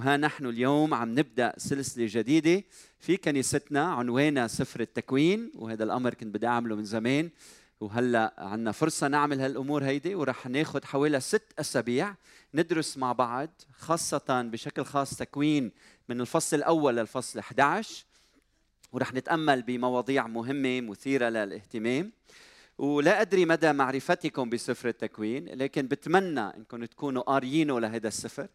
وها نحن اليوم عم نبدأ سلسلة جديدة في كنيستنا عنوانها سفر التكوين وهذا الأمر كنت بدي أعمله من زمان. وهلأ عندنا فرصة نعمل هالأمور هيدي ورح ناخذ حوالي ست أسابيع ندرس مع بعض خاصة بشكل خاص تكوين من الفصل الأول للفصل 11 ورح نتأمل بمواضيع مهمة مثيرة للاهتمام. ولا أدري مدى معرفتكم بسفر التكوين لكن بتمنى إنكم تكونوا قاريينه لهذا السفر.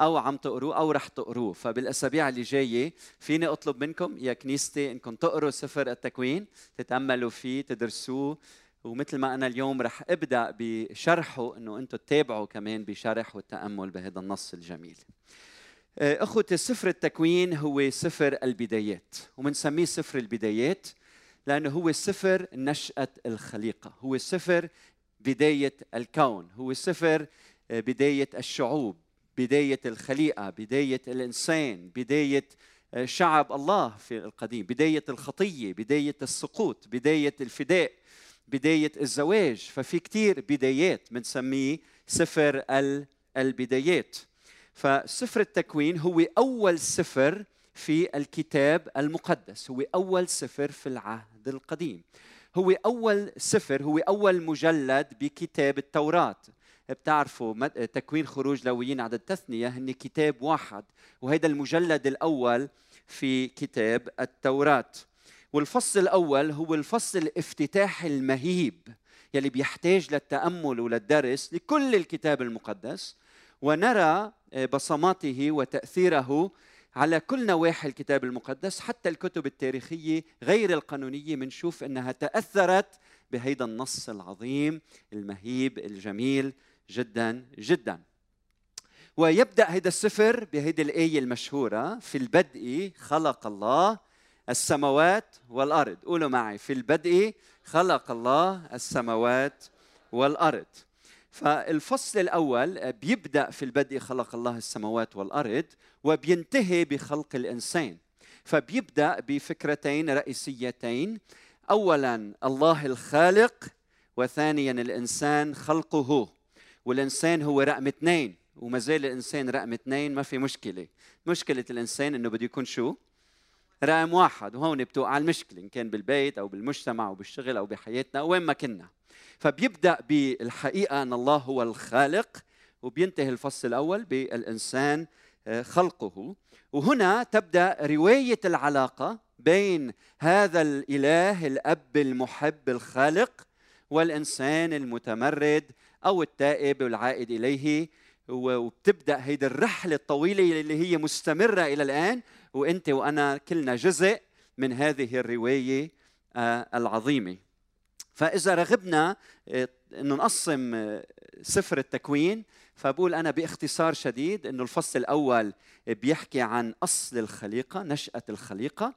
أو عم تقروه أو رح تقروه. فبالأسابيع اللي جاية فيني أطلب منكم يا كنيستي إنكم تقروا سفر التكوين تتأملوا فيه تدرسوه. ومثل ما أنا اليوم رح أبدأ بشرحه إنه أنتم تتابعوا كمان بشرح والتأمل بهذا النص الجميل. آه، أخوتي سفر التكوين هو سفر البدايات. وبنسميه سفر البدايات لأنه هو سفر نشأة الخليقة. هو سفر بداية الكون. هو سفر آه، بداية الشعوب. بداية الخليقة بداية الإنسان بداية آه، شعب الله في القديم بداية الخطية بداية السقوط بداية الفداء بداية الزواج. ففي كثير بدايات بنسميه سفر البدايات. فسفر التكوين هو أول سفر في الكتاب المقدس هو أول سفر في العهد القديم. هو أول سفر هو أول مجلد بكتاب التوراة. بتعرفوا تكوين خروج لويين عدد تثنية هن كتاب واحد وهذا المجلد الأول في كتاب التوراة. والفصل الأول هو الفصل الافتتاحي المهيب يلي بيحتاج للتأمل وللدرس لكل الكتاب المقدس ونرى بصماته وتأثيره على كل نواحي الكتاب المقدس حتى الكتب التاريخية غير القانونية. بنشوف أنها تأثرت بهيدا النص العظيم المهيب الجميل جدا جدا. ويبدأ هذا السفر بهيدي الآية المشهورة في البدء خلق الله السماوات والأرض. قولوا معي في البدء خلق الله السماوات والأرض. فالفصل الأول بيبدأ في البدء خلق الله السماوات والأرض وبينتهي بخلق الإنسان. فبيبدأ بفكرتين رئيسيتين. اولا الله الخالق وثانيا الإنسان خلقه. والإنسان هو رقم اثنين وما زال الإنسان رقم اثنين ما في مشكلة. مشكلة الإنسان إنه بده يكون شو؟ رقم واحد وهون بتوقع المشكلة إن كان بالبيت أو بالمجتمع أو بالشغل أو بحياتنا أو وين ما كنا. فبيبدأ بالحقيقة أن الله هو الخالق وبينتهي الفصل الأول بالإنسان آه، خلقه. وهنا تبدأ رواية العلاقة بين هذا الإله الأب المحب الخالق والإنسان المتمرد أو التائب والعائد إليه وبتبدأ هيدي الرحلة الطويلة اللي هي مستمرة إلى الآن وأنت وأنا كلنا جزء من هذه الرواية آه، العظيمة. فإذا رغبنا انه نقسم آه، سفر التكوين فبقول أنا باختصار شديد إنه الفصل الأول بيحكي عن أصل الخليقة نشأة الخليقة.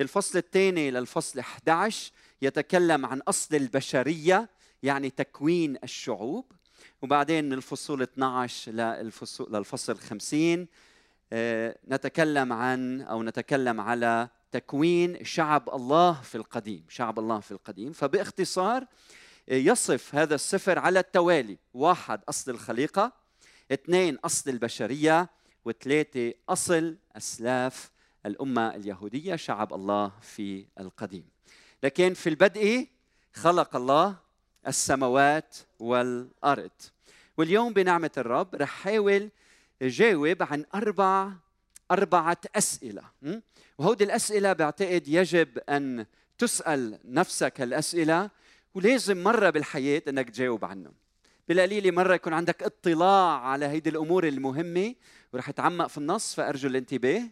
الفصل الثاني للفصل 11 يتكلم عن أصل البشرية يعني تكوين الشعوب. وبعدين من الفصول 12 للفصول للفصل 50 آه، نتكلم عن أو نتكلم على تكوين شعب الله في القديم شعب الله في القديم. فباختصار آه، يصف هذا السفر على التوالي. واحد أصل الخليقة. اثنين أصل البشرية. وثلاثة أصل أسلاف الأمة اليهودية شعب الله في القديم. لكن في البدء خلق الله السماوات والأرض. واليوم بنعمة الرب رح حاول جاوب عن أربع أربعة أسئلة. وهودي الأسئلة بعتقد يجب أن تسأل نفسك الاسئله ولازم مرة بالحياة إنك تجاوب عنهم. بالقليله مرة يكون عندك اطلاع على هيدي الأمور المهمة ورح أتعمق في النص فأرجو الانتباه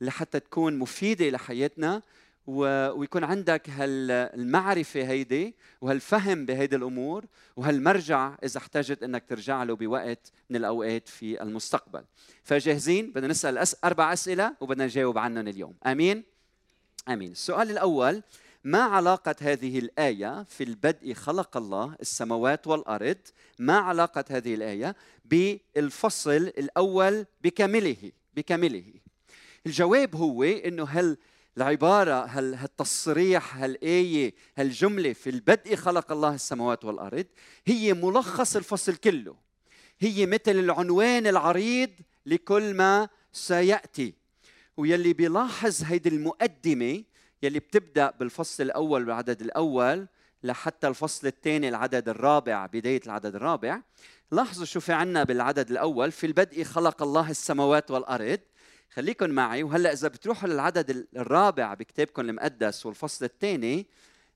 لحتى تكون مفيدة لحياتنا. ويكون عندك هالمعرفة هيدي وهالفهم بهيدي الأمور وهالمرجع إذا احتجت أنك ترجع له بوقت من الأوقات في المستقبل. فجاهزين؟ بدنا نسأل. أربع أسئلة وبدنا نجاوب عنهم اليوم. أمين؟ أمين. السؤال الأول ما علاقة هذه الآية في البدء خلق الله السماوات والأرض؟ ما علاقة هذه الآية بالفصل الأول بكامله بكامله. الجواب هو أنه هل العبارة هالتصريح هالآية هالجملة في البدء خلق الله السماوات والأرض هي ملخص الفصل كله. هي مثل العنوان العريض لكل ما سيأتي. ويلي بيلاحظ هيدي المقدمة يلي بتبدأ بالفصل الأول بالعدد الأول لحتى الفصل الثاني العدد الرابع بداية العدد الرابع لاحظوا شو في عنا بالعدد الأول؟ في البدء خلق الله السماوات والأرض خليكم معي. وهلأ إذا بتروحوا للعدد الرابع بكتابكم المقدس والفصل الثاني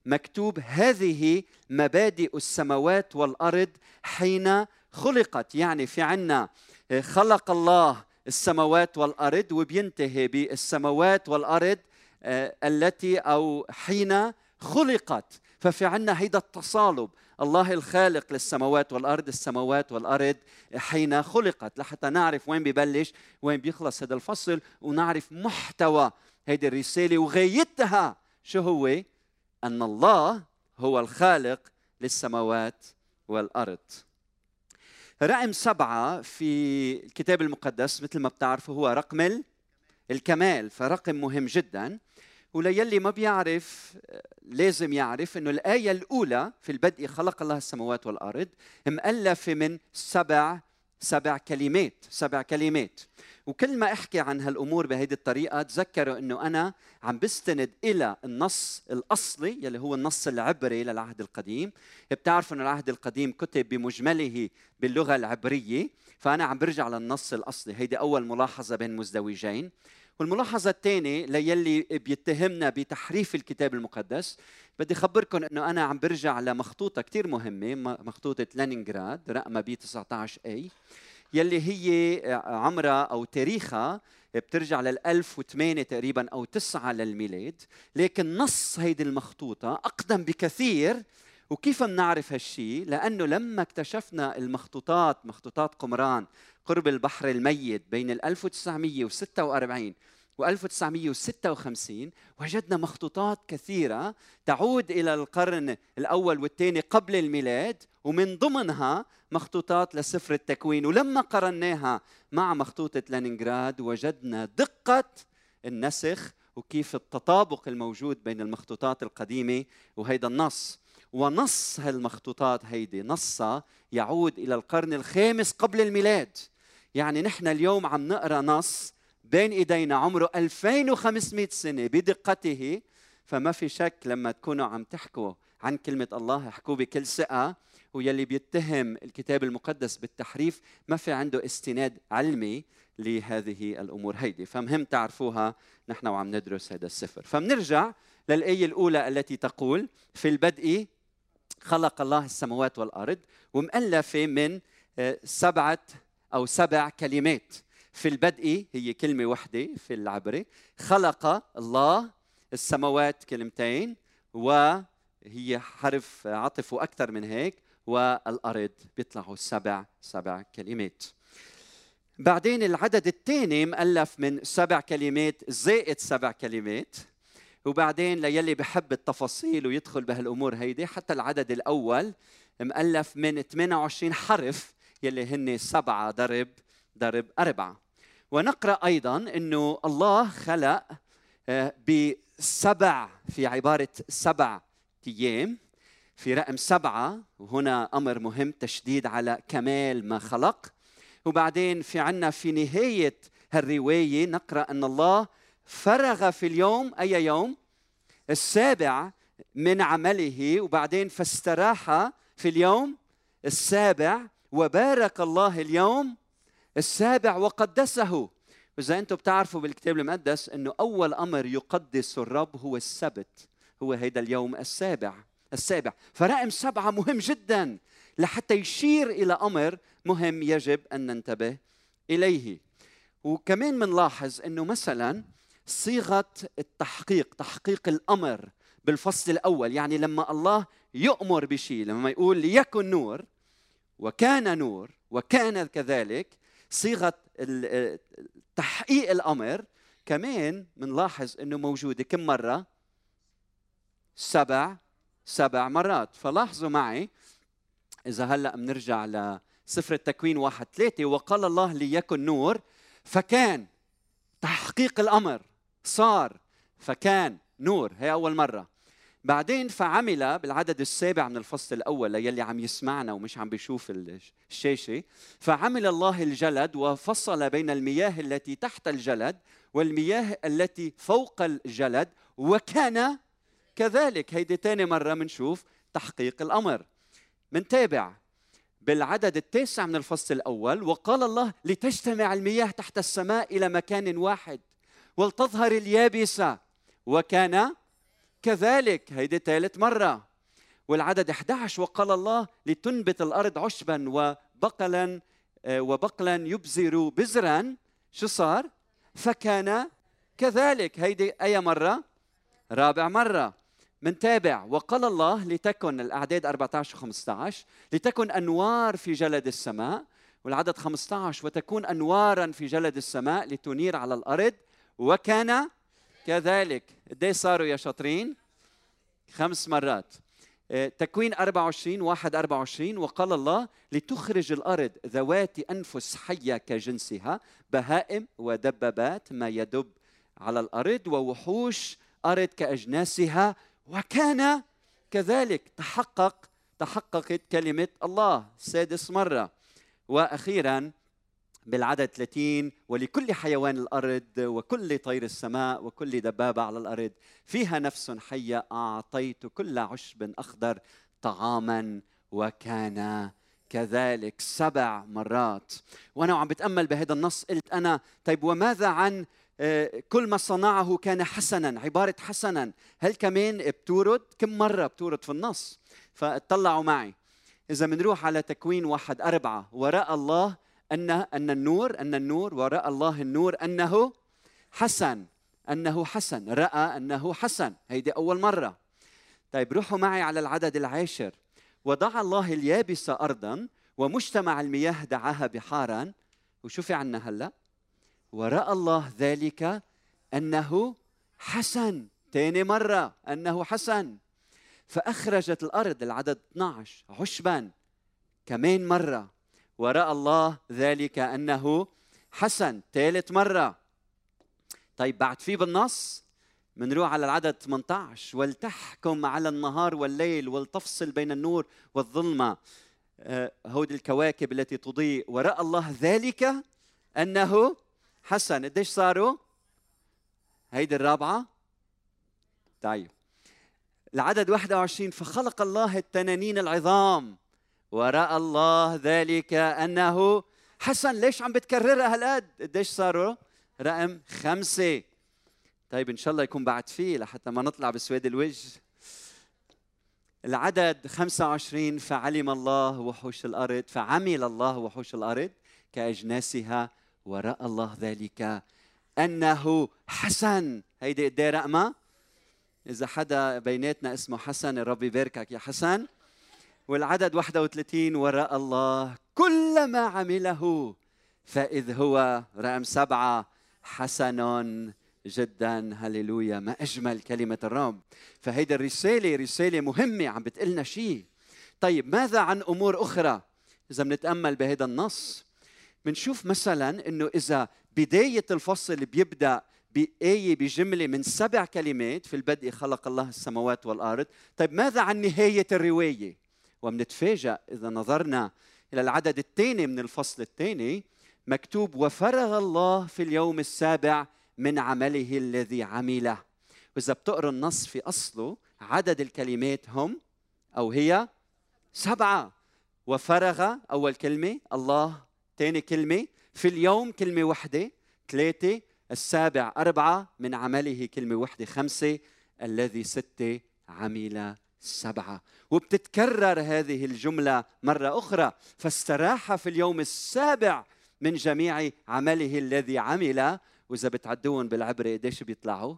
مكتوب هذه مبادئ السماوات والأرض حين خلقت. يعني في عنا آه، خلق الله السماوات والأرض وبينتهي بالسماوات والأرض آه، التي أو حين خلقت. ففي عنا هيدا التصالب. الله الخالق للسماوات والأرض السماوات والأرض حين خلقت. لحتى نعرف وين ببلش وين بيخلص هذا الفصل ونعرف محتوى هيدي الرسالة. وغايتها شو هو؟ أن الله هو الخالق للسماوات والأرض. رقم سبعة في الكتاب المقدس مثل ما بتعرفوا هو رقم الكمال. فرقم مهم جدا. وليلي ما بيعرف لازم يعرف إنه الآية الأولى في البدء خلق الله السماوات والأرض مؤلفة من سبع سبع كلمات سبع كلمات. وكل ما أحكي عن هالأمور بهيدي الطريقة تذكروا إنه أنا عم بستند إلى النص الأصلي يلي هو النص العبري للعهد القديم. بتعرفوا ان العهد القديم كتب بمجمله باللغة العبرية فأنا عم برجع للنص الأصلي. هيدي أول ملاحظة بين مزدوجين. والملاحظة الثانية ليلي بيتهمنا بتحريف الكتاب المقدس. بدي أخبركم أنه أنا عم برجع لمخطوطة كثير مهمة مخطوطة لينينغراد رقمها بي 19 اي يلي هي عمرها أو تاريخها بترجع لل 1008 تقريبا أو 9 للميلاد. لكن نص هيدي المخطوطة أقدم بكثير وكيف بنعرف هالشيء؟ لأنه لما اكتشفنا المخطوطات مخطوطات قمران قرب البحر الميت بين 1946 و 1956 وجدنا مخطوطات كثيرة تعود إلى القرن الأول والثاني قبل الميلاد ومن ضمنها مخطوطات لسفر التكوين ولما قرناها مع مخطوطة لينينغراد وجدنا دقة النسخ وكيف التطابق الموجود بين المخطوطات القديمة وهيدا النص ونص هالمخطوطات هيدي نصها يعود إلى القرن الخامس قبل الميلاد. يعني نحن اليوم عم نقرأ نص بين إيدينا عمره 2500 سنة بدقته. فما في شك لما تكونوا عم تحكوا عن كلمة الله احكوا بكل ثقة. ويلي بيتهم الكتاب المقدس بالتحريف ما في عنده استناد علمي لهذه الأمور هيدي. فمهم تعرفوها نحن وعم ندرس هذا السفر. فمنرجع للآية الأولى التي تقول في البدء خلق الله السماوات والأرض ومؤلفه من آه، سبعة أو سبع كلمات. في البدء هي كلمة واحدة في العبري خلق الله السماوات كلمتين وهي حرف عطف وأكثر من هيك والأرض بيطلعوا سبع سبع كلمات. بعدين العدد الثاني مؤلف من سبع كلمات زائد سبع كلمات. وبعدين ليلي بحب التفاصيل ويدخل بهالأمور هيدي. حتى العدد الأول مؤلف من 28 حرف يلي هن سبعة ضرب ضرب أربعة. ونقرأ أيضا أنه الله خلق آه، بسبع في عبارة سبع أيام في رقم سبعة وهنا أمر مهم تشديد على كمال ما خلق. وبعدين في عنا في نهاية هالرواية نقرأ أن الله فرغ في اليوم أي يوم؟ السابع من عمله وبعدين فاستراح في اليوم؟ السابع. وبارك الله اليوم السابع وقدسه. إذا أنتم بتعرفوا بالكتاب المقدس أنه أول أمر يقدس الرب هو السبت هو هيدا اليوم السابع السابع. فرقم سبعة مهم جدا. لحتى يشير إلى أمر مهم يجب أن ننتبه إليه. وكمان منلاحظ أنه مثلا صيغة التحقيق تحقيق الأمر بالفصل الأول. يعني لما الله يؤمر بشيء لما يقول ليكن نور وكان نور وكان كذلك صيغة تحقيق الأمر كمان بنلاحظ إنه موجودة كم مرة؟ سبع سبع مرات. فلاحظوا معي إذا هلأ بنرجع لسفر التكوين واحد ثلاثة وقال الله ليكن نور فكان تحقيق الأمر صار فكان نور هي أول مرة. بعدين فعمل بالعدد السابع من الفصل الأول للي عم يسمعنا ومش عم بيشوف الشاشة. فعمل الله الجلد وفصل بين المياه التي تحت الجلد والمياه التي فوق الجلد وكان كذلك. هيدي تاني مرة منشوف تحقيق الأمر. منتابع بالعدد التاسع من الفصل الأول وقال الله لتجتمع المياه تحت السماء إلى مكان واحد. ولتظهر اليابسة. وكان كذلك هيدي ثالث مرة. والعدد 11 وقال الله لتنبت الأرض عشبا وبقلا آه، وبقلا يبزر بزرا. شو صار؟ فكان كذلك. هيدي أي مرة؟ رابع مرة. منتابع وقال الله لتكن الأعداد 14 و 15 لتكن أنوار في جلد السماء. والعدد 15 وتكون أنوارا في جلد السماء لتنير على الأرض. وكان كذلك. قد صاروا يا شاطرين؟ خمس مرات. آه، تكوين 24 واحد 24 وقال الله لتخرج الأرض ذوات أنفس حية كجنسها بهائم ودبابات ما يدب على الأرض ووحوش أرض كأجناسها. وكان كذلك تحقق تحققت كلمة الله. سادس مرة. وأخيرا بالعدد 30 ولكل حيوان الأرض وكل طير السماء وكل دبابة على الأرض فيها نفس حية أعطيت كل عشب أخضر طعاما وكان كذلك سبع مرات. وأنا عم بتأمل بهذا النص قلت أنا طيب وماذا عن آه، كل ما صنعه كان حسنا عبارة حسنا؟ هل كمان بتورد؟ كم مرة بتورد في النص؟ فاطلعوا معي. إذا بنروح على تكوين واحد أربعة. وراء الله أن أن النور أن النور وراء الله النور أنه حسن أنه حسن. رأى أنه حسن. هيدي أول مرة. طيب روحوا معي على العدد العاشر. وضع الله اليابس أرضا ومجتمع المياه دعاها بحارا. وشوفي عنا هلأ. ورأى الله ذلك أنه حسن. ثاني مرة. أنه حسن. فأخرجت الأرض العدد 12 عشبا. كمان مرة. ورأى الله ذلك أنه حسن ثالث مرة. طيب بعد في بالنص منروح على العدد 18 ولتحكم على النهار والليل ولتفصل بين النور والظلمة. آه، هودي الكواكب التي تضيء ورأى الله ذلك أنه حسن. قديش صاروا؟ هيدي الرابعة. طيب. العدد 21 فخلق الله التنانين العظام. ورأى الله ذلك أنه حسن ليش عم بتكررها هالقد؟ قديش صاروا؟ رقم خمسة. طيب إن شاء الله يكون بعد فيه لحتى ما نطلع بسواد الوجه. العدد 25 فعلم الله وحوش الأرض فعمل الله وحوش الأرض كأجناسها ورأى الله ذلك أنه حسن. هيدي قد رقمة إذا حدا بيناتنا اسمه حسن الرب يباركك يا حسن. والعدد 31 وراء الله. كل ما عمله فإذ هو رقم سبعة. حسن جدا. هللويا. ما أجمل كلمة الرب. فهيدي الرسالة رسالة مهمة عم بتقلنا شيء طيب ماذا عن أمور أخرى؟ إذا بنتأمل بهذا النص. بنشوف مثلا إنه إذا بداية الفصل بيبدأ بآية بجملة من سبع كلمات في البدء خلق الله السماوات والأرض. طيب ماذا عن نهاية الرواية؟ ومنتفاجأ إذا نظرنا إلى العدد الثاني من الفصل الثاني مكتوب وفرغ الله في اليوم السابع من عمله الذي عمله. وإذا بتقرأ النص في أصله عدد الكلمات هم أو هي سبعة. وفرغ أول كلمة الله. ثاني كلمة في اليوم كلمة واحدة. ثلاثة السابع. أربعة من عمله كلمة واحدة. خمسة الذي ستة عمل سبعة. وبتتكرر هذه الجملة مرة أخرى. فاستراح في اليوم السابع من جميع عمله الذي عمل. وإذا بتعدون بالعبرة قديش بيطلعوا؟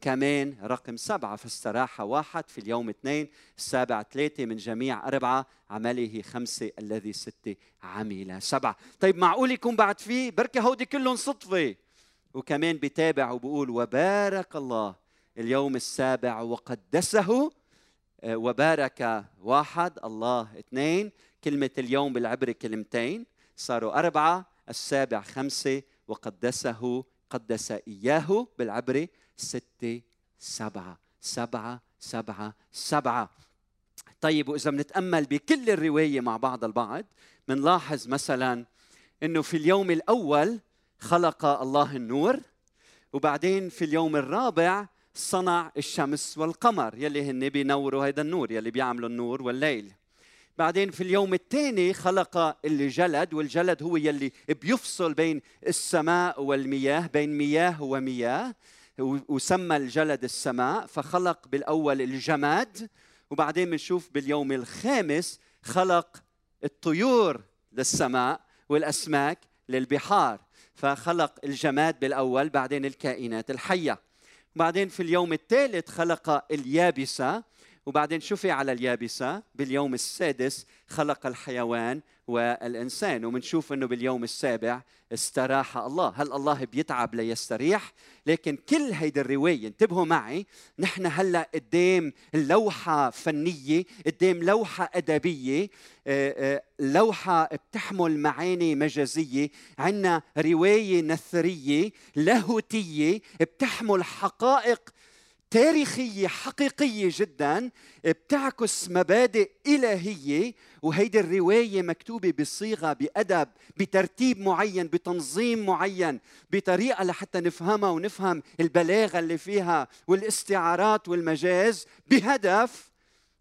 كمان رقم سبعة. فاستراح واحد في اليوم اثنين. السابع ثلاثة من جميع أربعة عمله خمسة الذي ستة عمل سبعة. طيب معقول يكون بعد فيه بركة هودي كلهم صدفة؟ وكمان بتابع وبقول وبارك الله اليوم السابع وقدسه وبارك واحد الله اثنين. كلمة اليوم بالعبرة كلمتين. صاروا أربعة السابع خمسة وقدسه قدس إياه بالعبرة ستة سبعة. سبعة سبعة سبعة. طيب وإذا بنتأمل بكل الرواية مع بعض البعض بنلاحظ مثلا أنه في اليوم الأول خلق الله النور وبعدين في اليوم الرابع صنع الشمس والقمر يلي هن بينوروا هذا النور يلي بيعملوا النور والليل. بعدين في اليوم الثاني خلق الجلد والجلد هو يلي بيفصل بين السماء والمياه بين مياه ومياه وسمى الجلد السماء فخلق بالأول الجماد وبعدين بنشوف باليوم الخامس خلق الطيور للسماء والأسماك للبحار. فخلق الجماد بالأول بعدين الكائنات الحية. بعدين في اليوم الثالث خلق اليابسة. وبعدين شفي على اليابسة؟ باليوم السادس خلق الحيوان والإنسان ومنشوف أنه باليوم السابع استراح الله. هل الله بيتعب ليستريح؟ لكن كل هيدي الرواية انتبهوا معي نحن هلأ قدام لوحة فنية قدام لوحة أدبية آه، آه، لوحة بتحمل معاني مجازية. عندنا رواية نثرية لاهوتية بتحمل حقائق تاريخية حقيقية جدا بتعكس مبادئ إلهية وهيدي الرواية مكتوبة بصيغة بأدب بترتيب معين بتنظيم معين بطريقة لحتى نفهمها ونفهم البلاغة اللي فيها والاستعارات والمجاز. بهدف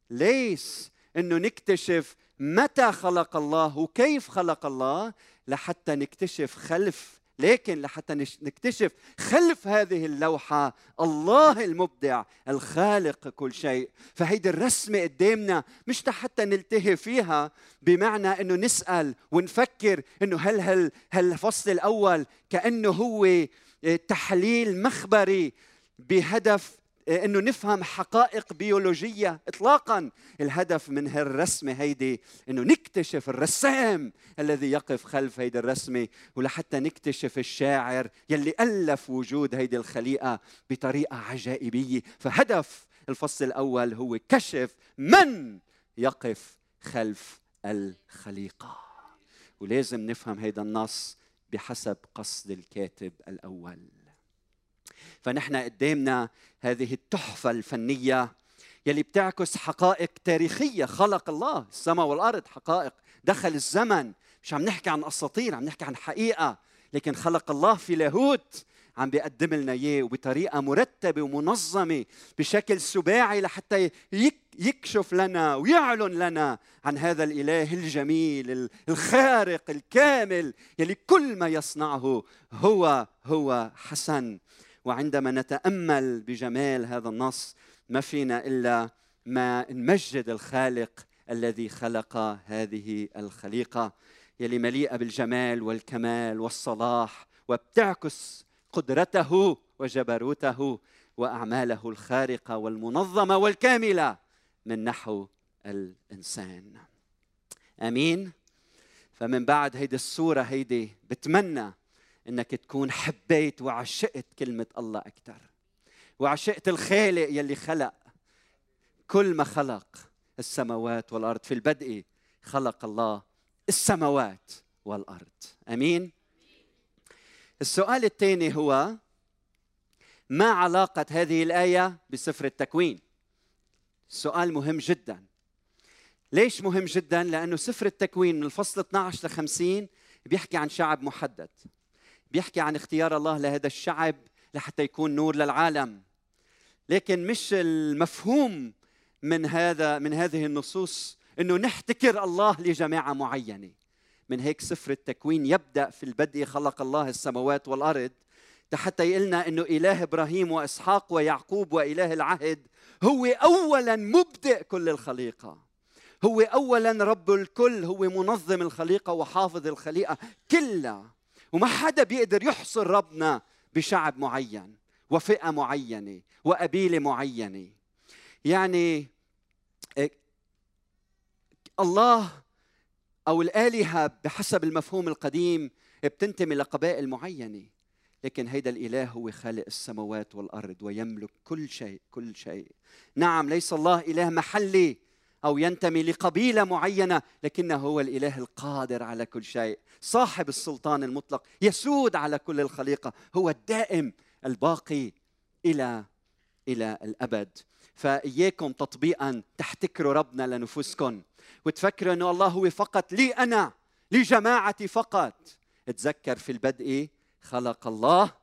ليس إنه نكتشف متى خلق الله وكيف خلق الله لحتى نكتشف خلف لكن لحتى نكتشف خلف هذه اللوحة الله المبدع الخالق كل شيء. فهيدي الرسمة قدامنا مش حتى نلتهي فيها بمعنى إنه نسأل ونفكر إنه هل هل هالفصل الأول كأنه هو تحليل مخبري بهدف إنه نفهم حقائق بيولوجية اطلاقا. الهدف من هالرسمة هيدي إنه نكتشف الرسام الذي يقف خلف هيدي الرسمة ولحتى نكتشف الشاعر يلي ألف وجود هيدي الخليقة بطريقة عجائبية. فهدف الفصل الأول هو كشف من يقف خلف الخليقة. ولازم نفهم هيدا النص بحسب قصد الكاتب الأول. فنحن قدامنا هذه التحفة الفنية يلي بتعكس حقائق تاريخية. خلق الله السماء والأرض حقائق. دخل الزمن. مش عم نحكي عن أساطير عم نحكي عن حقيقة. لكن خلق الله في لاهوت عم بيقدم لنا إياه وبطريقة مرتبة ومنظمة بشكل سباعي لحتى يكشف لنا ويعلن لنا عن هذا الإله الجميل الخارق الكامل يلي كل ما يصنعه هو هو حسن. وعندما نتأمل بجمال هذا النص ما فينا إلا ما نمجد الخالق الذي خلق هذه الخليقة يلي مليئة بالجمال والكمال والصلاح وبتعكس قدرته وجبروته وأعماله الخارقة والمنظمة والكاملة من نحو الإنسان. آمين؟ فمن بعد هيدي الصورة هيدي بتمنى إنك تكون حبيت وعشقت كلمة الله أكثر وعشقت الخالق يلي خلق. كل ما خلق السماوات والأرض. في البدء خلق الله السماوات والأرض. آمين؟ السؤال الثاني هو ما علاقة هذه الآية بسفر التكوين؟ سؤال مهم جدا. ليش مهم جدا؟ لأنه سفر التكوين من الفصل 12 ل 50 بيحكي عن شعب محدد. بيحكي عن اختيار الله لهذا الشعب لحتى يكون نور للعالم. لكن مش المفهوم من هذا من هذه النصوص إنه نحتكر الله لجماعة معينة. من هيك سفر التكوين يبدأ في البدء خلق الله السماوات والأرض. حتى يقلنا إنه إله إبراهيم وإسحاق ويعقوب وإله العهد هو اولا مبدئ كل الخليقة. هو اولا رب الكل هو منظم الخليقة وحافظ الخليقة كلها. وما حدا بيقدر يحصر ربنا بشعب معين وفئة معينة وقبيلة معينة. يعني إيه، الله أو الآلهة بحسب المفهوم القديم بتنتمي لقبائل معينة. لكن هيدا الإله هو خالق السماوات والأرض ويملك كل شيء كل شيء. نعم ليس الله إله محلي. أو ينتمي لقبيلة معينة لكنه هو الإله القادر على كل شيء. صاحب السلطان المطلق يسود على كل الخليقة هو الدائم الباقي إلى إلى الأبد. فإياكم تطبيقا تحتكروا ربنا لنفوسكم. وتفكروا أنه الله هو فقط لي أنا لجماعتي فقط. تذكر في البدء خلق الله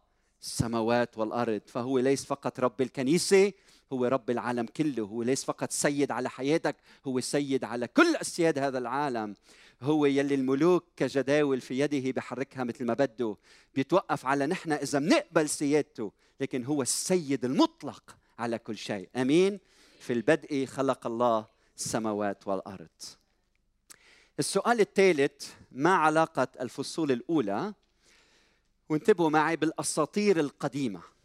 السماوات والأرض فهو ليس فقط رب الكنيسة هو رب العالم كله هو ليس فقط سيد على حياتك هو سيد على كل اسياد هذا العالم. هو يلي الملوك كجداول في يده بحركها مثل ما بده. بيتوقف على نحن إذا بنقبل سيادته لكن هو السيد المطلق على كل شيء. آمين. في البدء خلق الله السماوات والأرض. السؤال الثالث ما علاقة الفصول الأولى؟ وانتبهوا معي بالأساطير القديمة.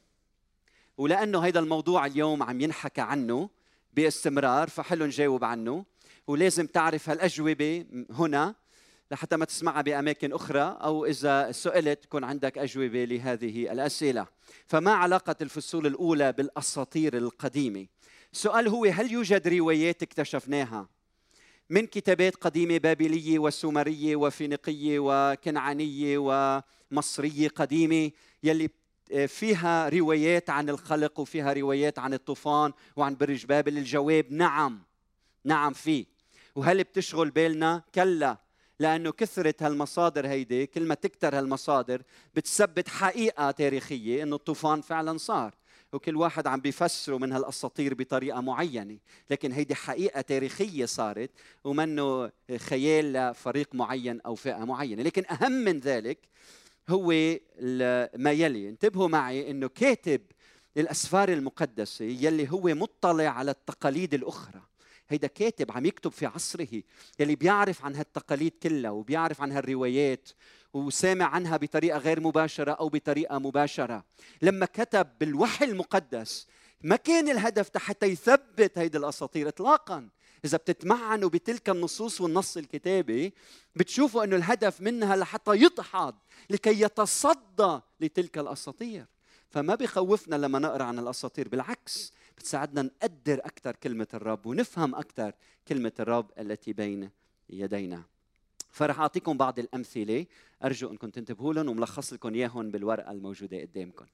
ولأنه هذا الموضوع اليوم عم ينحكى عنه باستمرار فحلو نجاوب عنه. ولازم تعرف هالأجوبة هنا لحتى ما تسمعها بأماكن أخرى أو إذا سئلت تكون عندك أجوبة لهذه الأسئلة. فما علاقة الفصول الأولى بالأساطير القديمة؟ السؤال هو هل يوجد روايات اكتشفناها؟ من كتابات قديمة بابلية وسومرية وفينيقية وكنعانية ومصرية قديمة يلي فيها روايات عن الخلق وفيها روايات عن الطوفان وعن برج بابل. الجواب نعم نعم في. وهل بتشغل بالنا؟ كلا لأنه كثرة هالمصادر هيدي كل ما تكتر هالمصادر بتثبت حقيقة تاريخية إنه الطوفان فعلا صار. وكل واحد عم بيفسروا من هالأساطير بطريقة معينة. لكن هيدي حقيقة تاريخية صارت ومنه خيال لفريق معين أو فئة معينة. لكن أهم من ذلك هو ما يلي. انتبهوا معي إنه كاتب الأسفار المقدسة يلي هو مطلع على التقاليد الأخرى. هيدا كاتب عم يكتب في عصره يلي بيعرف عن هالتقاليد كلها وبيعرف عن هالروايات وسامع عنها بطريقة غير مباشرة أو بطريقة مباشرة. لما كتب بالوحي المقدس ما كان الهدف حتى يثبت هيدي الأساطير اطلاقا. إذا بتتمعنوا بتلك النصوص والنص الكتابي بتشوفوا إنه الهدف منها لحتى يدحض لكي يتصدى لتلك الأساطير. فما بخوفنا لما نقرأ عن الأساطير بالعكس بتساعدنا نقدر أكثر كلمة الرب ونفهم أكثر كلمة الرب التي بين يدينا. فرح أعطيكم بعض الأمثلة أرجو إنكم تنتبهوا لهم وملخص لكم إياهم بالورقة الموجودة قدامكم.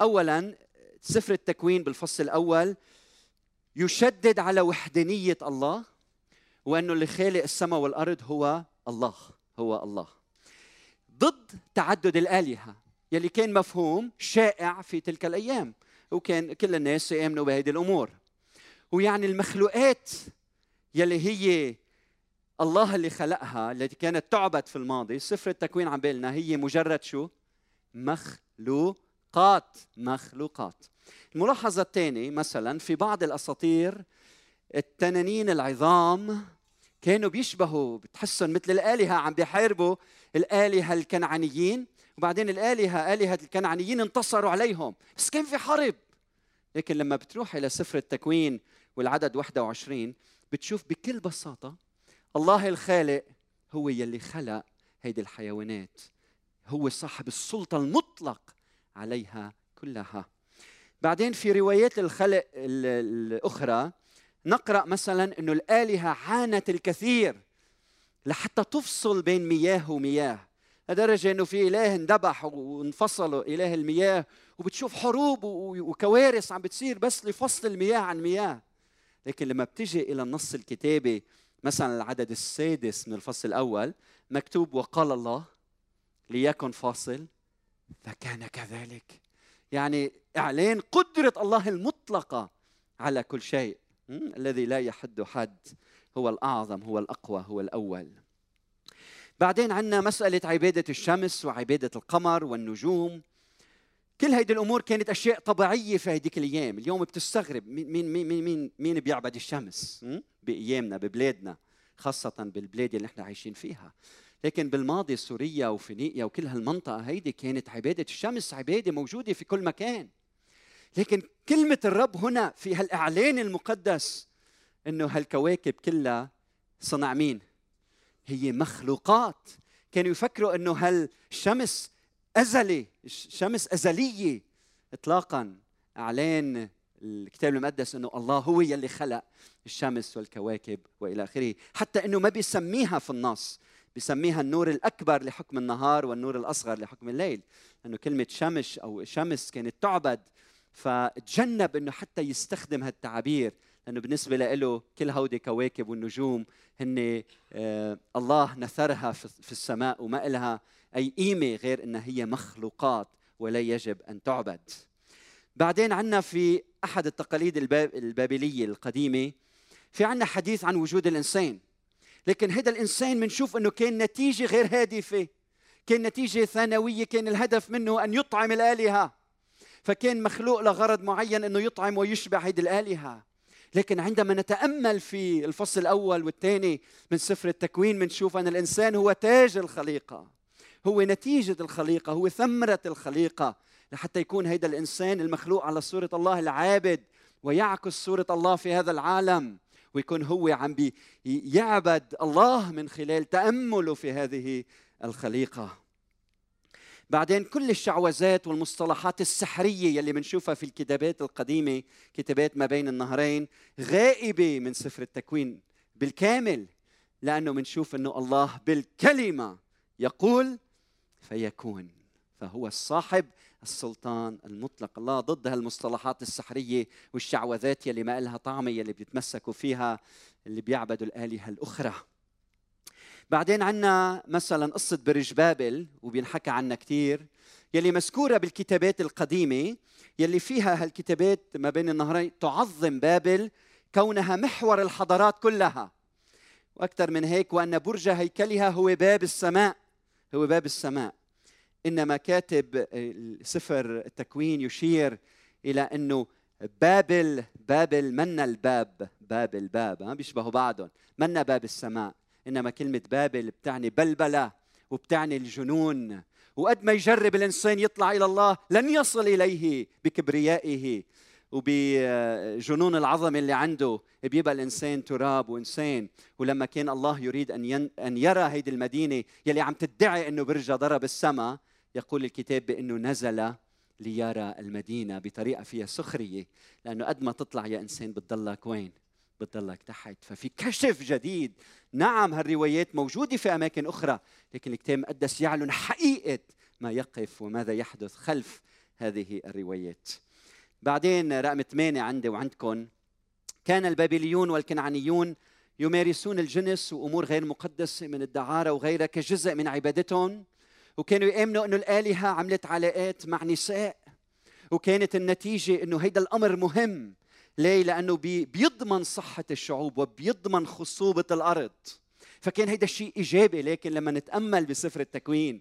اولا سفر التكوين بالفصل الأول يشدد على وحدانية الله وأنه اللي خالق السماء والأرض هو الله هو الله. ضد تعدد الآلهة يلي كان مفهوم شائع في تلك الأيام وكان كل الناس يامنوا بهذه الأمور. ويعني المخلوقات يلي هي الله اللي خلقها التي كانت تعبد في الماضي سفر التكوين عم بالنا هي مجرد شو؟ مخلوقات مخلوقات. الملاحظة الثانية مثلا في بعض الأساطير التنانين العظام كانوا بيشبهوا بتحسهم مثل الآلهة عم بيحاربوا الآلهة الكنعانيين وبعدين الآلهة آلهة الكنعانيين انتصروا عليهم. بس كان في حرب. لكن لما بتروح إلى سفر التكوين والعدد 21 بتشوف بكل بساطة الله الخالق هو يلي خلق هيدي الحيوانات. هو صاحب السلطة المطلق. عليها كلها. بعدين في روايات الخلق الأخرى نقرأ مثلا أنه الآلهة عانت الكثير لحتى تفصل بين مياه ومياه لدرجة أنه في إله اندبح وانفصلوا إله المياه وبتشوف حروب وكوارث عم بتصير بس لفصل المياه عن مياه. لكن لما بتجي إلى النص الكتابي مثلا العدد السادس من الفصل الأول مكتوب وقال الله ليكن فاصل فكان كذلك. يعني إعلان قدرة الله المطلقة على كل شيء. الذي لا يحد حد. هو الأعظم هو الأقوى هو الأول. بعدين عندنا مسألة عبادة الشمس وعبادة القمر والنجوم. كل هيدي الأمور كانت أشياء طبيعية في هذيك الأيام. اليوم بتستغرب مين مين مين مين, مين بيعبد الشمس؟ بأيامنا ببلادنا خاصة بالبلاد اللي نحن عايشين فيها. لكن بالماضي سوريا وفينيقيا وكل هالمنطقة هيدي كانت عبادة الشمس عبادة موجودة في كل مكان. لكن كلمة الرب هنا في هالإعلان المقدس إنه هالكواكب كلها صنع مين؟ هي مخلوقات. كانوا يفكروا إنه هالشمس أزلي الشمس أزلية. اطلاقا إعلان الكتاب المقدس إنه الله هو يلي خلق الشمس والكواكب وإلى آخره. حتى إنه ما بيسميها في النص. بيسميها النور الأكبر لحكم النهار والنور الأصغر لحكم الليل. لأنه كلمة شمس أو شمس كانت تعبد فتجنب إنه حتى يستخدم هالتعابير لأنه بالنسبة له كل هودي كواكب والنجوم هن آه الله نثرها في السماء وما لها أي قيمة غير إنها هي مخلوقات ولا يجب أن تعبد. بعدين عندنا في أحد التقاليد الباب البابلية القديمة في عندنا حديث عن وجود الإنسان. لكن هذا الإنسان بنشوف أنه كان نتيجة غير هادفة. كان نتيجة ثانوية كان الهدف منه أن يطعم الآلهة. فكان مخلوق لغرض معين أنه يطعم ويشبع هذه الآلهة. لكن عندما نتأمل في الفصل الأول والثاني من سفر التكوين بنشوف أن الإنسان هو تاج الخليقة. هو نتيجة الخليقة هو ثمرة الخليقة. لحتى يكون هذا الإنسان المخلوق على صورة الله العابد ويعكس صورة الله في هذا العالم. ويكون هو عم يعبد الله من خلال تأمله في هذه الخليقة. بعدين كل الشعوذات والمصطلحات السحرية يلي بنشوفها في الكتابات القديمة كتابات ما بين النهرين غائبة من سفر التكوين بالكامل لأنه بنشوف إنه الله بالكلمة يقول فيكون فهو الصاحب السلطان المطلق. الله ضد هالمصطلحات السحرية والشعوذات يلي ما لها طعمه يلي بيتمسكوا فيها اللي بيعبدوا الآلهة الأخرى. بعدين عندنا مثلا قصة برج بابل وبينحكى عنها كثير يلي مذكورة بالكتابات القديمة يلي فيها هالكتابات ما بين النهرين تعظم بابل كونها محور الحضارات كلها. وأكثر من هيك وأن برج هيكلها هو باب السماء. هو باب السماء. إنما كاتب سفر التكوين يشير إلى أنه بابل بابل منا الباب؟ باب الباب ها؟ بيشبهوا بعضهم. منا باب السماء؟ إنما كلمة بابل بتعني بلبلة وبتعني الجنون. وقد ما يجرب الإنسان يطلع إلى الله لن يصل إليه بكبريائه وبجنون العظمه اللي عنده. بيبقى الإنسان تراب وإنسان. ولما كان الله يريد أن. أن يرى هيدي المدينة يلي عم تدعي إنه برجها ضرب السماء يقول الكتاب بأنه نزل ليرى المدينة بطريقة فيها سخرية لأنه قد ما تطلع يا إنسان بتضلك وين؟ بتضلك تحت. ففي كشف جديد. نعم هالروايات موجودة في أماكن أخرى لكن الكتاب المقدس يعلن حقيقة ما يقف وماذا يحدث خلف هذه الروايات. بعدين رقم ثمانية عندي وعندكم. كان البابليون والكنعانيون يمارسون الجنس وأمور غير مقدسة من الدعارة وغيرها كجزء من عبادتهم. وكانوا يامنوا إنه الآلهة عملت علاقات مع نساء وكانت النتيجة إنه هيدا الأمر مهم ليه؟ لأنه بيضمن صحة الشعوب وبيضمن خصوبة الأرض فكان هيدا الشيء إيجابي لكن لما نتأمل بسفر التكوين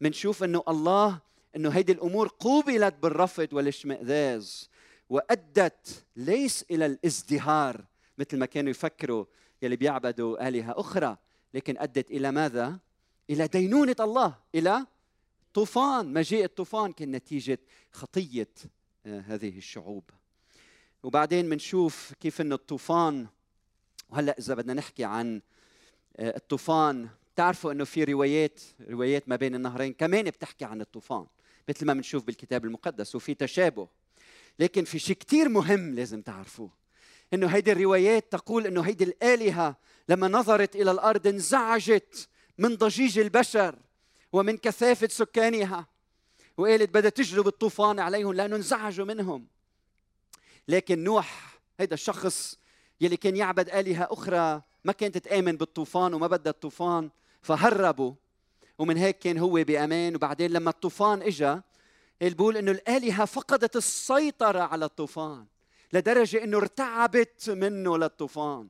بنشوف أنه الله أنه هيدي الأمور قوبلت بالرفض والاشمئزاز وأدت ليس إلى الازدهار مثل ما كانوا يفكروا يلي بيعبدوا آلهة أخرى لكن أدت إلى ماذا؟ إلى دينونة الله إلى طوفان. مجيء الطوفان؟ كان نتيجة خطية آه، هذه الشعوب. وبعدين بنشوف كيف انه الطوفان وهلأ إذا بدنا نحكي عن آه، الطوفان بتعرفوا إنه في روايات روايات ما بين النهرين كمان بتحكي عن الطوفان مثل ما بنشوف بالكتاب المقدس وفي تشابه. لكن في شيء كثير مهم لازم تعرفوه إنه هيدي الروايات تقول إنه هيدي الآلهة لما نظرت إلى الأرض انزعجت. من ضجيج البشر ومن كثافة سكانها. وقالت بدها تجلب الطوفان عليهم لأنه انزعجوا منهم. لكن نوح هيدا الشخص يلي كان يعبد آلهة أخرى ما كانت تآمن بالطوفان وما بدها الطوفان فهربوا. ومن هيك كان هو بأمان. وبعدين لما الطوفان إجا بيقول إنه الآلهة فقدت السيطرة على الطوفان لدرجة إنه ارتعبت منه للطوفان.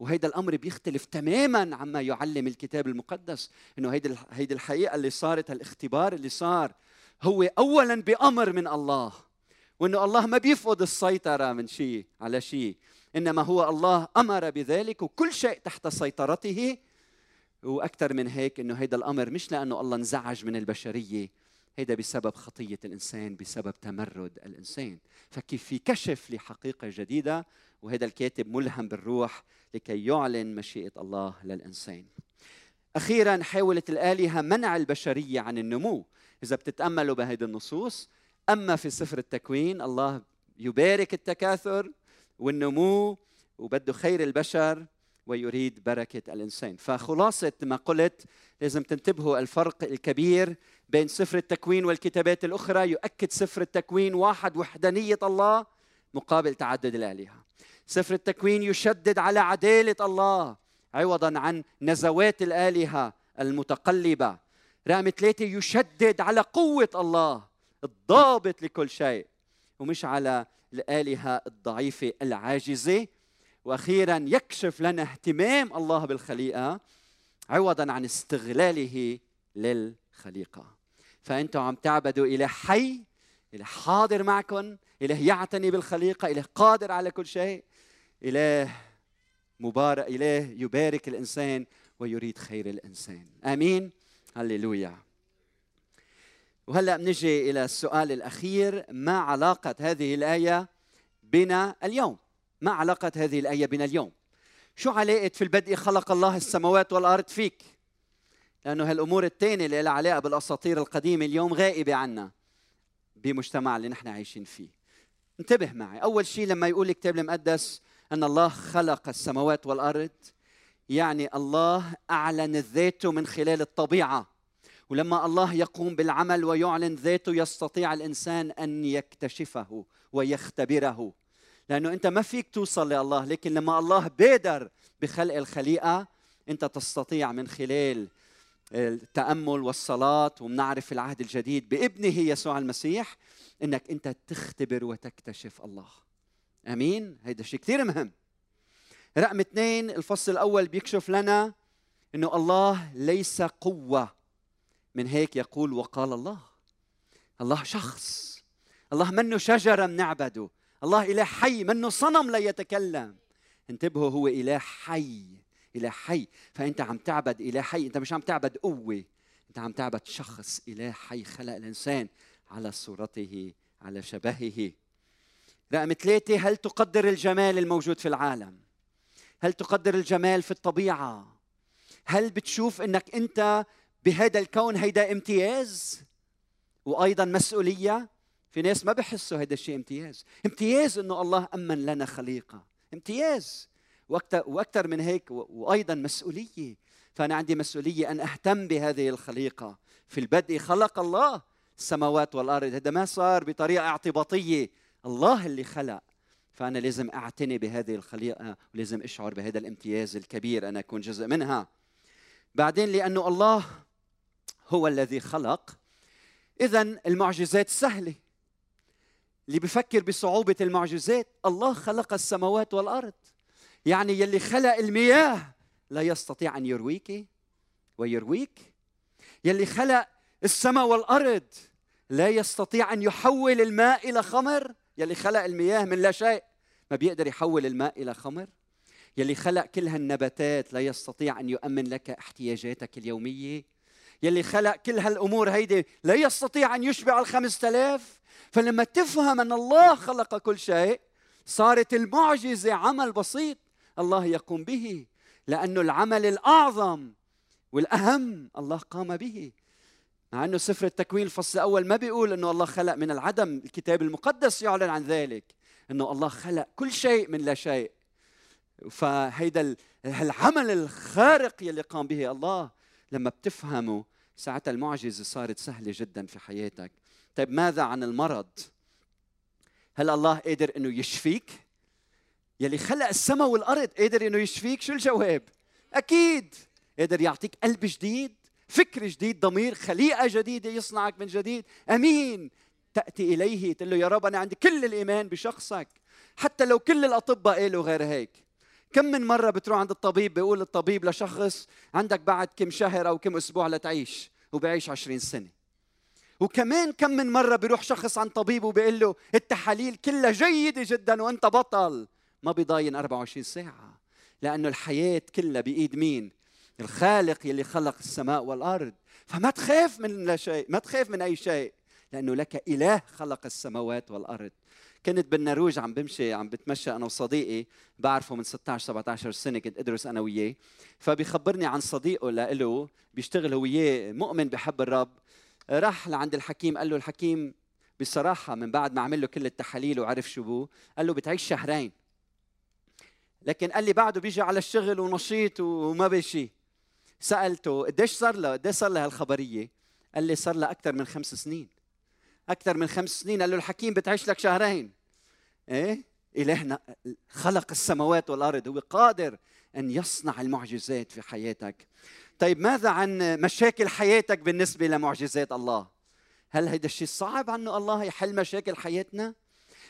وهيدا الأمر بيختلف تماما عما يعلم الكتاب المقدس إنه هيدي هيدي الحقيقة اللي صارت الاختبار اللي صار هو اولا بأمر من الله وإنه الله ما بيفقد السيطرة من شيء على شيء إنما هو الله أمر بذلك وكل شيء تحت سيطرته. وأكثر من هيك إنه هيدا الأمر مش لأنه الله انزعج من البشرية هيدا بسبب خطية الإنسان بسبب تمرد الإنسان. فكيف في كشف لحقيقة جديدة؟ وهذا الكاتب ملهم بالروح لكي يعلن مشيئة الله للإنسان. أخيرا حاولت الآلهة منع البشرية عن النمو. إذا بتتاملوا بهذه النصوص أما في سفر التكوين الله يبارك التكاثر والنمو وبده خير البشر ويريد بركة الإنسان. فخلاصة ما قلت لازم تنتبهوا الفرق الكبير بين سفر التكوين والكتابات الأخرى. يؤكد سفر التكوين واحد وحدانية الله مقابل تعدد الآلهة. سفر التكوين يشدد على عدالة الله عوضا عن نزوات الآلهة المتقلبة. رقم ثلاثة يشدد على قوة الله الضابط لكل شيء ومش على الآلهة الضعيفة العاجزة. وأخيرا يكشف لنا اهتمام الله بالخليقة عوضا عن استغلاله للخليقة. فأنتم عم تعبدوا إله حي إله حاضر معكم إله يعتني بالخليقة إله قادر على كل شيء. إله مبارك إله يبارك الإنسان ويريد خير الإنسان. آمين. هللويا. وهلأ بنجي إلى السؤال الأخير ما علاقة هذه الآية بنا اليوم؟ ما علاقة هذه الآية بنا اليوم؟ شو علاقة في البدء خلق الله السماوات والأرض فيك؟ لأنه هالأمور الثانية اللي لها علاقة بالأساطير القديمة اليوم غائبة عنا. بمجتمع اللي نحن عايشين فيه. انتبه معي. أول شيء لما يقول الكتاب المقدس أن الله خلق السماوات والأرض يعني الله أعلن ذاته من خلال الطبيعة. ولما الله يقوم بالعمل ويعلن ذاته يستطيع الإنسان أن يكتشفه ويختبره. لأنه أنت ما فيك توصل لله لكن لما الله بادر بخلق الخليقة أنت تستطيع من خلال التأمل والصلاة ومنعرف العهد الجديد بابنه يسوع المسيح إنك أنت تختبر وتكتشف الله. آمين؟ هيدا شيء كثير مهم. رقم اثنين الفصل الأول بيكشف لنا إنه الله ليس قوة. من هيك يقول وقال الله. الله شخص. الله منه شجرة بنعبده الله إله حي منه صنم لا يتكلم انتبهوا هو إله حي. اله حي فأنت عم تعبد اله حي. أنت مش عم تعبد قوة أنت عم تعبد شخص اله حي. خلق الإنسان على صورته على شبهه. رقم ثلاثة هل تقدر الجمال الموجود في العالم؟ هل تقدر الجمال في الطبيعة؟ هل بتشوف إنك أنت بهذا الكون هيدا امتياز؟ وأيضا مسؤولية؟ في ناس ما بحسوا هذا الشيء امتياز. امتياز إنه الله أمن لنا خليقة. امتياز. وأكثر من هيك وأيضا مسؤولية. فأنا عندي مسؤولية أن أهتم بهذه الخليقة. في البدء خلق الله السماوات والأرض. هذا ما صار بطريقة اعتباطية. الله اللي خلق. فأنا لازم أعتني بهذه الخليقة ولازم أشعر بهذا الامتياز الكبير أنا أكون جزء منها. بعدين لأنه الله هو الذي خلق. اذا المعجزات سهلة. اللي بفكر بصعوبة المعجزات الله خلق السماوات والأرض. يعني يلي خلق المياه لا يستطيع أن يرويك ويرويك. يلي خلق السماء والأرض لا يستطيع أن يحول الماء إلى خمر. يلي خلق المياه من لا شيء ما بيقدر يحول الماء إلى خمر. يلي خلق كل هالنباتات لا يستطيع أن يؤمن لك احتياجاتك اليومية. يلي خلق كل هالامور هيدي لا يستطيع أن يشبع الخمسة آلاف فلما تفهم أن الله خلق كل شيء صارت المعجزة عمل بسيط. الله يقوم به لأنه العمل الأعظم والأهم الله قام به. مع أنه سفر التكوين الفصل الأول ما بيقول إنه الله خلق من العدم الكتاب المقدس يعلن عن ذلك إنه الله خلق كل شيء من لا شيء. فهيدا العمل الخارق يلي قام به الله لما بتفهمه ساعتها المعجزة صارت سهلة جدا في حياتك. طيب ماذا عن المرض؟ هل الله قادر إنه يشفيك؟ يلي خلق السماء والأرض قادر إنه يشفيك شو الجواب؟ أكيد قادر يعطيك قلب جديد فكر جديد ضمير خليقة جديدة يصنعك من جديد. أمين. تأتي إليه تقول له يا رب أنا عندي كل الإيمان بشخصك. حتى لو كل الأطباء قالوا غير هيك. كم من مرة بتروح عند الطبيب بيقول الطبيب لشخص عندك بعد كم شهر أو كم أسبوع لتعيش وبيعيش عشرين سنة. وكمان كم من مرة بيروح شخص عند طبيب وبيقول له التحاليل كلها جيدة جدا وأنت بطل. ما بيضاين 24 ساعة لأنه الحياة كلها بإيد مين؟ الخالق يلي خلق السماء والأرض. فما تخاف من لا شيء ما تخاف من أي شيء لأنه لك إله خلق السماوات والأرض. كنت بالنرويج عم بمشي عم بتمشى أنا وصديقي بعرفه من 16 17 سنة كنت أدرس أنا وياه. فبيخبرني عن صديقه له بيشتغل هو وياه مؤمن بحب الرب. راح لعند الحكيم قال له الحكيم بصراحة من بعد ما عمل له كل التحاليل وعرف شو بو قال له بتعيش شهرين. لكن قال لي بعده بيجي على الشغل ونشيط وما بشي سألته قديش صار له قديش صار له هالخبرية؟ قال لي صار لها أكثر من خمس سنين. أكثر من خمس سنين؟ قال له الحكيم بتعيش لك شهرين. إيه؟ الهنا خلق السماوات والأرض هو قادر أن يصنع المعجزات في حياتك. طيب ماذا عن مشاكل حياتك بالنسبة لمعجزات الله؟ هل هيدا الشيء صعب عنه الله يحل مشاكل حياتنا؟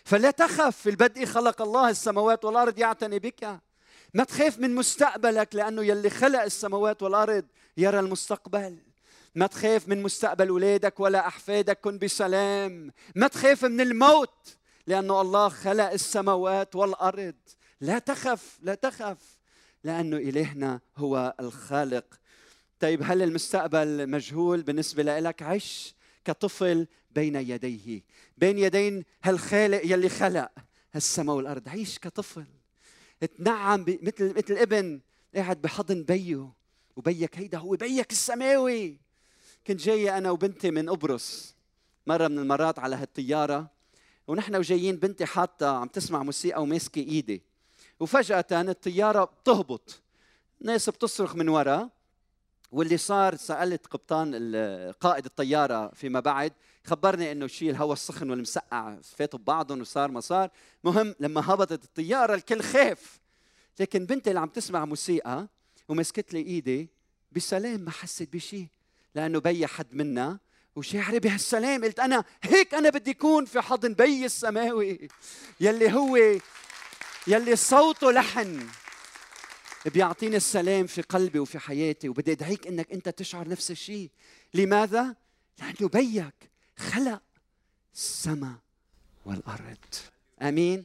فلا تخف في البدء خلق الله السماوات والأرض يعتني بك. ما تخاف من مستقبلك لأنه يلي خلق السماوات والأرض يرى المستقبل. ما تخاف من مستقبل اولادك ولا أحفادك كن بسلام. ما تخاف من الموت لأنه الله خلق السماوات والأرض. لا تخف لا تخف لأنه إلهنا هو الخالق. طيب هل المستقبل مجهول بالنسبة لك؟ عش كطفل بين يديه. بين يدين هالخالق يلي خلق هالسماء والأرض؟ عيش كطفل. تنعم مثل مثل ابن قاعد بحضن بيه. وبيك هيدا هو بيك السماوي. كنت جاي أنا وبنتي من قبرص مرة من المرات على هالطيارة. ونحن وجايين بنتي حاطة عم تسمع موسيقى وماسكه إيدي. وفجأة الطيارة بتهبط. ناس بتصرخ من ورا. واللي صار سألت قبطان قائد الطيارة فيما بعد خبرني إنه شيء الهواء السخن والمسقع فاتوا ببعضهم وصار ما صار. مهم لما هبطت الطيارة الكل خاف. لكن بنتي اللي عم تسمع موسيقى ومسكت لي إيدي بسلام ما حست بشيء لأنه بي حد منا وشاعرة بهالسلام. قلت أنا هيك أنا بدي اكون في حضن بي السماوي. يلي هو يلي صوته لحن بيعطيني السلام في قلبي وفي حياتي. وبدي أدعيك إنك أنت تشعر نفس الشيء لماذا؟ لأنه بيك. خلق السماء والأرض. آمين.